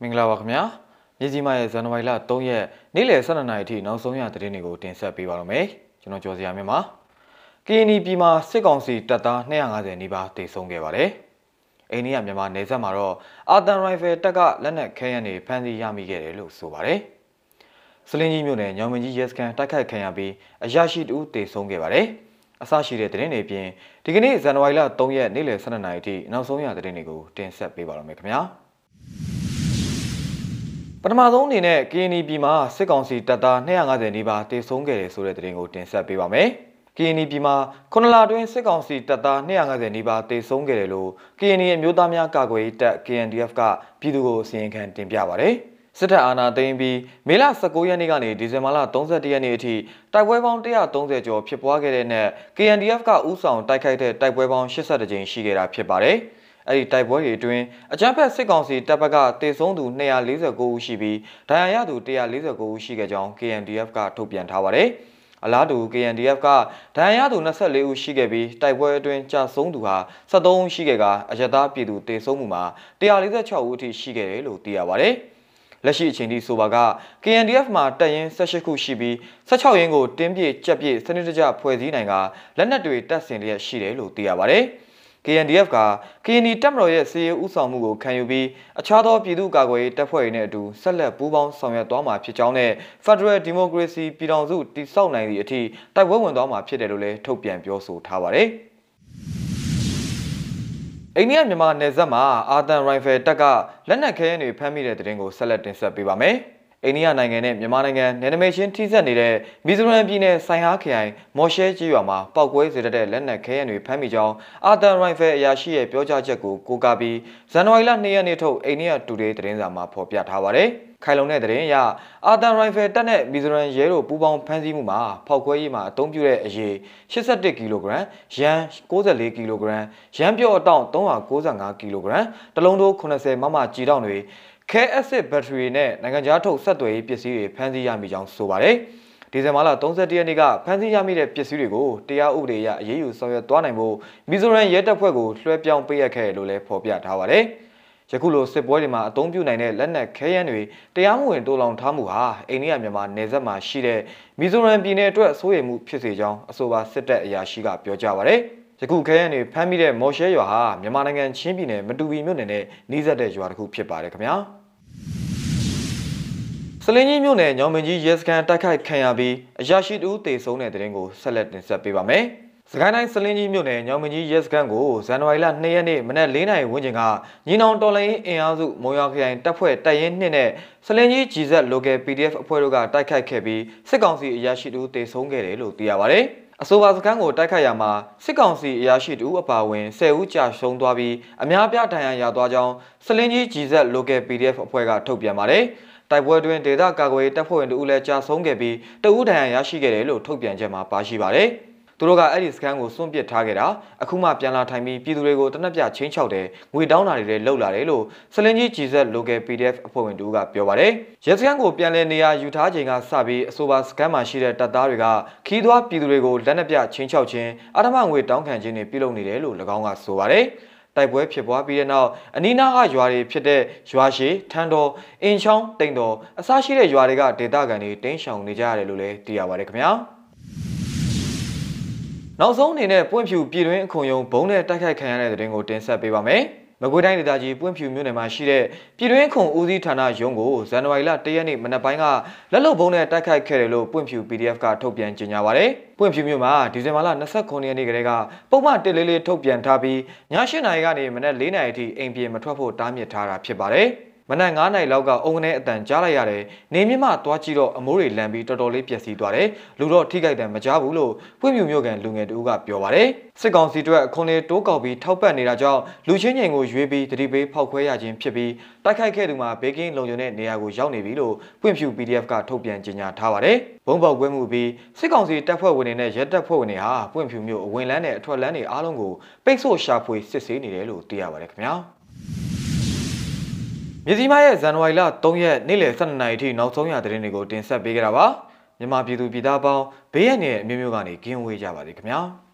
မင်္ဂလာပါခင်ဗျာမြစည်းမရဲ့ဇန်နဝါရီလ3ရက်နေ့လယ်12နာရီအထိနောက်ဆုံးရသတင်းတွေကိုတင်ဆက်ပေးပါရမယ်ကျွန်တော်ကျော်စရာမြင့်ပါကင်းနီပြည်မှာစစ်ကောင်စီတပ်သား250နီးပါးတေဆုံးခဲ့ပါတယ်အိန္ဒိယမြန်မာနယ်စပ်မှာတော့အာတန်ရိုင်ဖယ်တပ်ကလက်နက်ခဲယမ်းတွေဖမ်းဆီးရမိခဲ့တယ်လို့ဆိုပါတယ်စလင်းကြီးမြို့နယ်ညောင်မင်းကြီးရဲစခန်းတိုက်ခိုက်ခံရပြီးအရာရှိတူတေဆုံးခဲ့ပါတယ်အစရှိတဲ့သတင်းတွေပြင်ဒီကနေ့ဇန်နဝါရီလ3ရက်နေ့လယ်12နာရီအထိနောက်ဆုံးရသတင်းတွေကိုတင်ဆက်ပေးပါရမယ်ခင်ဗျာ။ ပထမဆုံးအနေနဲ့ KNY ပြည်မှာစစ်ကောင်စီတပ်သား250နီးပါးတေဆုံးခဲ့တယ်ဆိုတဲ့သတင်းကိုတင်ဆက်ပေးပါမယ်။ KNY ပြည်မှာခုနလအတွင်းစစ်ကောင်စီတပ်သား250နီးပါးတေဆုံးခဲ့တယ်လို့ KNY အမျိုးသားများကာကွယ်ရေးတပ် KNDF ကပြည်သူကိုအစီရင်ခံတင်ပြပါဗျ။စစ်တပ်အာဏာသိမ်းပြီးမေလ19ရက်နေ့ကနေဒီဇင်ဘာလ31ရက်နေ့အထိတိုက်ပွဲပေါင်း130ကျော်ဖြစ်ပွားခဲ့တဲ့နောက် KNDF ကဥဆောင်တိုက်ခိုက်တဲ့တိုက်ပွဲပေါင်း82ကြိမ်ရှိခဲ့တာဖြစ်ပါတယ်။ အဲ့ဒီတိုက်ပွဲတွေအတွင်းအကြမ်းဖက်စစ်ကောင်စီတပ်ဘက်ကတေဆုံးသူ249ဦးရှိပြီးဒဏ်ရာရသူ149ဦးရှိခဲ့ကြောင်း KNDF ကထုတ်ပြန်ထားပါတယ်။အလားတူ KNDF ကဒဏ်ရာရသူ24ဦးရှိခဲ့ပြီးတိုက်ပွဲအတွင်းကြာဆုံးသူဟာ73ဦးရှိခဲ့ကအရသာပြည်သူတေဆုံးမှုမှာ146ဦးအထိရှိခဲ့တယ်လို့သိရပါတယ်။လက်ရှိအချိန်ထိဆိုပါက KNDF မှာတပ်ရင်း18ခုရှိပြီး16ရင်းကိုတင်းပြည့်ကြက်ပြည့်စနစ်တကျဖွဲ့စည်းနိုင်ကလက်နက်တွေတပ်ဆင်လျက်ရှိတယ်လို့သိရပါတယ်။ KNDF က KNI တပ်မတော်ရဲ့စီရေးဥဆောင်မှုကိုခံယူပြီးအခြားသောပြည်သူ့ကာကွယ်ရေးတပ်ဖွဲ့တွေနဲ့အတူဆက်လက်ပူးပေါင်းဆောင်ရွက်သွားမှာဖြစ်ကြောင်းနဲ့ Federal Democracy ပြည်ထောင်စုတည်ဆောက်နိုင်သည့်အထိတိုက်ပွဲဝင်သွားမှာဖြစ်တယ်လို့လည်းထုတ်ပြန်ပြောဆိုထားပါတယ်။အိန္ဒိယမြန်မာနယ်စပ်မှာအာသန်ရိုင်ဖယ်တပ်ကလက်နက်ခဲယမ်းတွေဖမ်းမိတဲ့တဲ့တင်ကိုဆက်လက်တင်ဆက်ပေးပါမယ်။ အိန္ဒိယနိုင်ငံနဲ့မြန်မာနိုင်ငံနယ်နိမိတ်ချင်းထိစပ်နေတဲ့မီဇိုရမ်ပြည်နယ်ဆိုင်ဟာခရိုင်မော်ရှဲကြီးရွာမှာပောက်ကွဲစေတဲ့လက်နက်ခဲယမ်းတွေဖမ်းမိကြောင်းအာတန်ရိုင်ဖယ်အရာရှိရဲ့ပြောကြားချက်ကိုကိုးကားပြီးဇန်နဝါရီလ2ရက်နေ့ထုတ်အိန္ဒိယတူဒေးသတင်းစာမှာဖော်ပြထားပါတယ်။ခိုင်လုံတဲ့သတင်းအရအာတန်ရိုင်ဖယ်တပ်နဲ့မီဇိုရမ်ရဲတို့ပူးပေါင်းဖမ်းဆီးမှုမှာဖောက်ခွဲရေးမှာအသုံးပြုတဲ့အရေး81ကီလိုဂရမ်ရန်94ကီလိုဂရမ်ရန်ပြော့အတောင့်395ကီလိုဂရမ်တလုံးတို့80မမကြီးတောင့်တွေ ခဲအက်ဆစ်ဘက်ထရီနဲ့နိုင်ငံခြားထုတ်ဆက်သွယ်ရေးပစ္စည်းတွေဖမ်းဆီးရမိကြောင်းဆိုပါတယ်။ဒီဇင်ဘာလ31ရက်နေ့ကဖမ်းဆီးရမိတဲ့ပစ္စည်းတွေကိုတရားဥပဒေအရအရေးယူဆောင်ရွက်သွားနိုင်ဖို့မီဇိုရမ်ရဲတပ်ဖွဲ့ကိုလွှဲပြောင်းပေးရခဲ့လို့လည်းဖော်ပြထားပါတယ်။ယခုလိုစစ်ပွဲတွေမှာအသုံးပြုနိုင်တဲ့လက်နက်ခဲယမ်းတွေတရားမဝင်တိုးလောင်ထားမှုဟာအိန္ဒိယမြန်မာနယ်စပ်မှာရှိတဲ့မီဇိုရမ်ပြည်နယ်အတွက်စိုးရိမ်မှုဖြစ်စေကြောင်းအဆိုပါစစ်တပ်အရာရှိကပြောကြားပါတယ်။ယခုခဲယမ်းတွေဖမ်းမိတဲ့မော်ရှဲရွာဟာမြန်မာနိုင်ငံချင်းပြည်နယ်မတူပီမြို့နယ်နဲ့နှီးစပ်တဲ့ရွာတစ်ခုဖြစ်ပါတယ်ခင်ဗျာ။ စလင်းကြီးမြို့နယ်ညောင်မင်းကြီးရဲစခန်းတိုက်ခိုက်ခံရပြီးအရာရှိတူတေဆုံးတဲ့တဲ့ရင်ကိုဆက်လက်တင်ဆက်ပေးပါမယ်။စကိုင်းတိုင်းစလင်းကြီးမြို့နယ်ညောင်မင်းကြီးရဲစခန်းကိုဇန်နဝါရီလ2ရက်နေ့မနက်4နာရီဝန်းကျင်ကညီနောင်တော်လိုင်းအင်အားစုမုံရွာခရိုင်တပ်ဖွဲ့တပ်ရင်း2နဲ့စလင်းကြီး GZ Local PDF အဖွဲ့တို့ကတိုက်ခိုက်ခဲ့ပြီးစစ်ကောင်စီအရာရှိတူတေဆုံးခဲ့တယ်လို့သိရပါဗျ။ အဆိုပါစခန်းကိုတိုက်ခိုက်ရမှာစစ်ကောင်စီအရာရှိတူအပါဝင်10ဦးကြာရှုံးသွားပြီးအများပြဒဏ်ရာရသွားကြောင်းစလင်းကြီး GZ Local PDF အဖွဲ့ကထုတ်ပြန်ပါတယ်။တိုက်ပွဲတွင်ဒေသကာကွယ်တပ်ဖွဲ့ဝင်တို့လည်းကြာဆုံးခဲ့ပြီးတအူးဒဏ်ရာရရှိခဲ့တယ်လို့ထုတ်ပြန်ချက်မှာပါရှိပါတယ်။ သူတို့ကအဲ့ဒီစကန်ကိုစွန့်ပစ်ထားခဲ့တာအခုမှပြန်လာထိုင်ပြီးပြည်သူတွေကိုတနက်ပြချင်းချောက်တယ်ငွေတောင်းတာတွေလည်းလုပ်လာတယ်လို့စလင်းကြီး GZ Local PDF အဖွဲ့ဝင်တို့ကပြောပါတယ်။ရဲစကန်ကိုပြန်လည်နေရာယူထားချိန်ကစပြီးအဆိုပါစကန်မှာရှိတဲ့တပ်သားတွေကခီးသွွားပြည်သူတွေကိုလက်နက်ပြချင်းချောက်ခြင်းအထမငွေတောင်းခံခြင်းတွေပြုလုပ်နေတယ်လို့၎င်းကဆိုပါတယ်။တိုက်ပွဲဖြစ်ပွားပြီးတဲ့နောက်အနီးနားကရွာတွေဖြစ်တဲ့ရွာရှိထန်းတော်အင်းချောင်းတိန်တော်အစရှိတဲ့ရွာတွေကဒေသခံတွေတင်းရှောင်နေကြရတယ်လို့လည်းသိရပါတယ်ခင်ဗျာ နောက်ဆုံးအနေနဲ့ပွင့်ဖြူပြည်တွင်းအခွန်ယုံဘုံနဲ့တိုက်ခိုက်ခံရတဲ့တဲ့တင်ကိုတင်ဆက်ပေးပါမယ်။မကွေးတိုင်းဒေသကြီးပွင့်ဖြူမြို့နယ်မှာရှိတဲ့ပြည်တွင်းခုံဦးစီးဌာနရုံးကိုဇန်နဝါရီလ၁ရက်နေ့မနက်ပိုင်းကလက်လုံဘုံနဲ့တိုက်ခိုက်ခဲ့တယ်လို့ပွင့်ဖြူ PDF ကထုတ်ပြန်ကြေညာပါတယ်။ပွင့်ဖြူမြို့မှာဒီဇင်ဘာလ29ရက်နေ့ကလေးကပုံမှန်တစ်လေးလေးထုတ်ပြန်ထားပြီးည8နာရီကနေမနက်4နာရီထိအိမ်ပြင်မထွက်ဖို့တားမြစ်ထားတာဖြစ်ပါတယ်။ မနက်9နာရီလောက်ကအုံကနေအတန်ကြားလိုက်ရတယ်နေမြင့်မှသွားကြည့်တော့အမိုးတွေလန်ပြီးတော်တော်လေးပျက်စီးသွားတယ်လူတော့ထိခိုက်တယ်မကြားဘူးလို့ပွင့်မြူမြို့ကန်လူငယ်တူကပြောပါတယ်စစ်ကောင်စီတို့အခွန်လေးတိုးကောက်ပြီးထောက်ပံ့နေတာကြောင့်လူချင်းငိန်ကိုရွေးပြီးတတိပေးဖောက်ခွဲရခြင်းဖြစ်ပြီးတိုက်ခိုက်ခဲ့သူမှာဘေကင်းလုံခြုံတဲ့နေရာကိုရောက်နေပြီလို့ပွင့်ဖြူ PDF ကထုတ်ပြန်ကြေညာထားပါတယ်ဘုံပေါက်ကွဲမှုပြီးစစ်ကောင်စီတပ်ဖွဲ့ဝင်တွေနဲ့ရဲတပ်ဖွဲ့ဝင်တွေဟာပွင့်ဖြူမြို့အဝင်လန်းနဲ့အထွက်လန်းတွေအားလုံးကိုပိတ်ဆို့ရှာဖွေစစ်ဆေးနေတယ်လို့သိရပါတယ်ခင်ဗျာ မြစည်းမရဲ့ဇန်နဝါရီလ3ရက်နေ့လယ်12နာရီထိနောက်ဆုံးရသတင်းတွေကိုတင်ဆက်ပေးကြတာပါမြန်မာပြည်သူပြည်သားပေါင်းဘေးရန်ရဲ့အမျိုးမျိုးကနေကင်းဝေးကြပါစေခင်ဗျာ။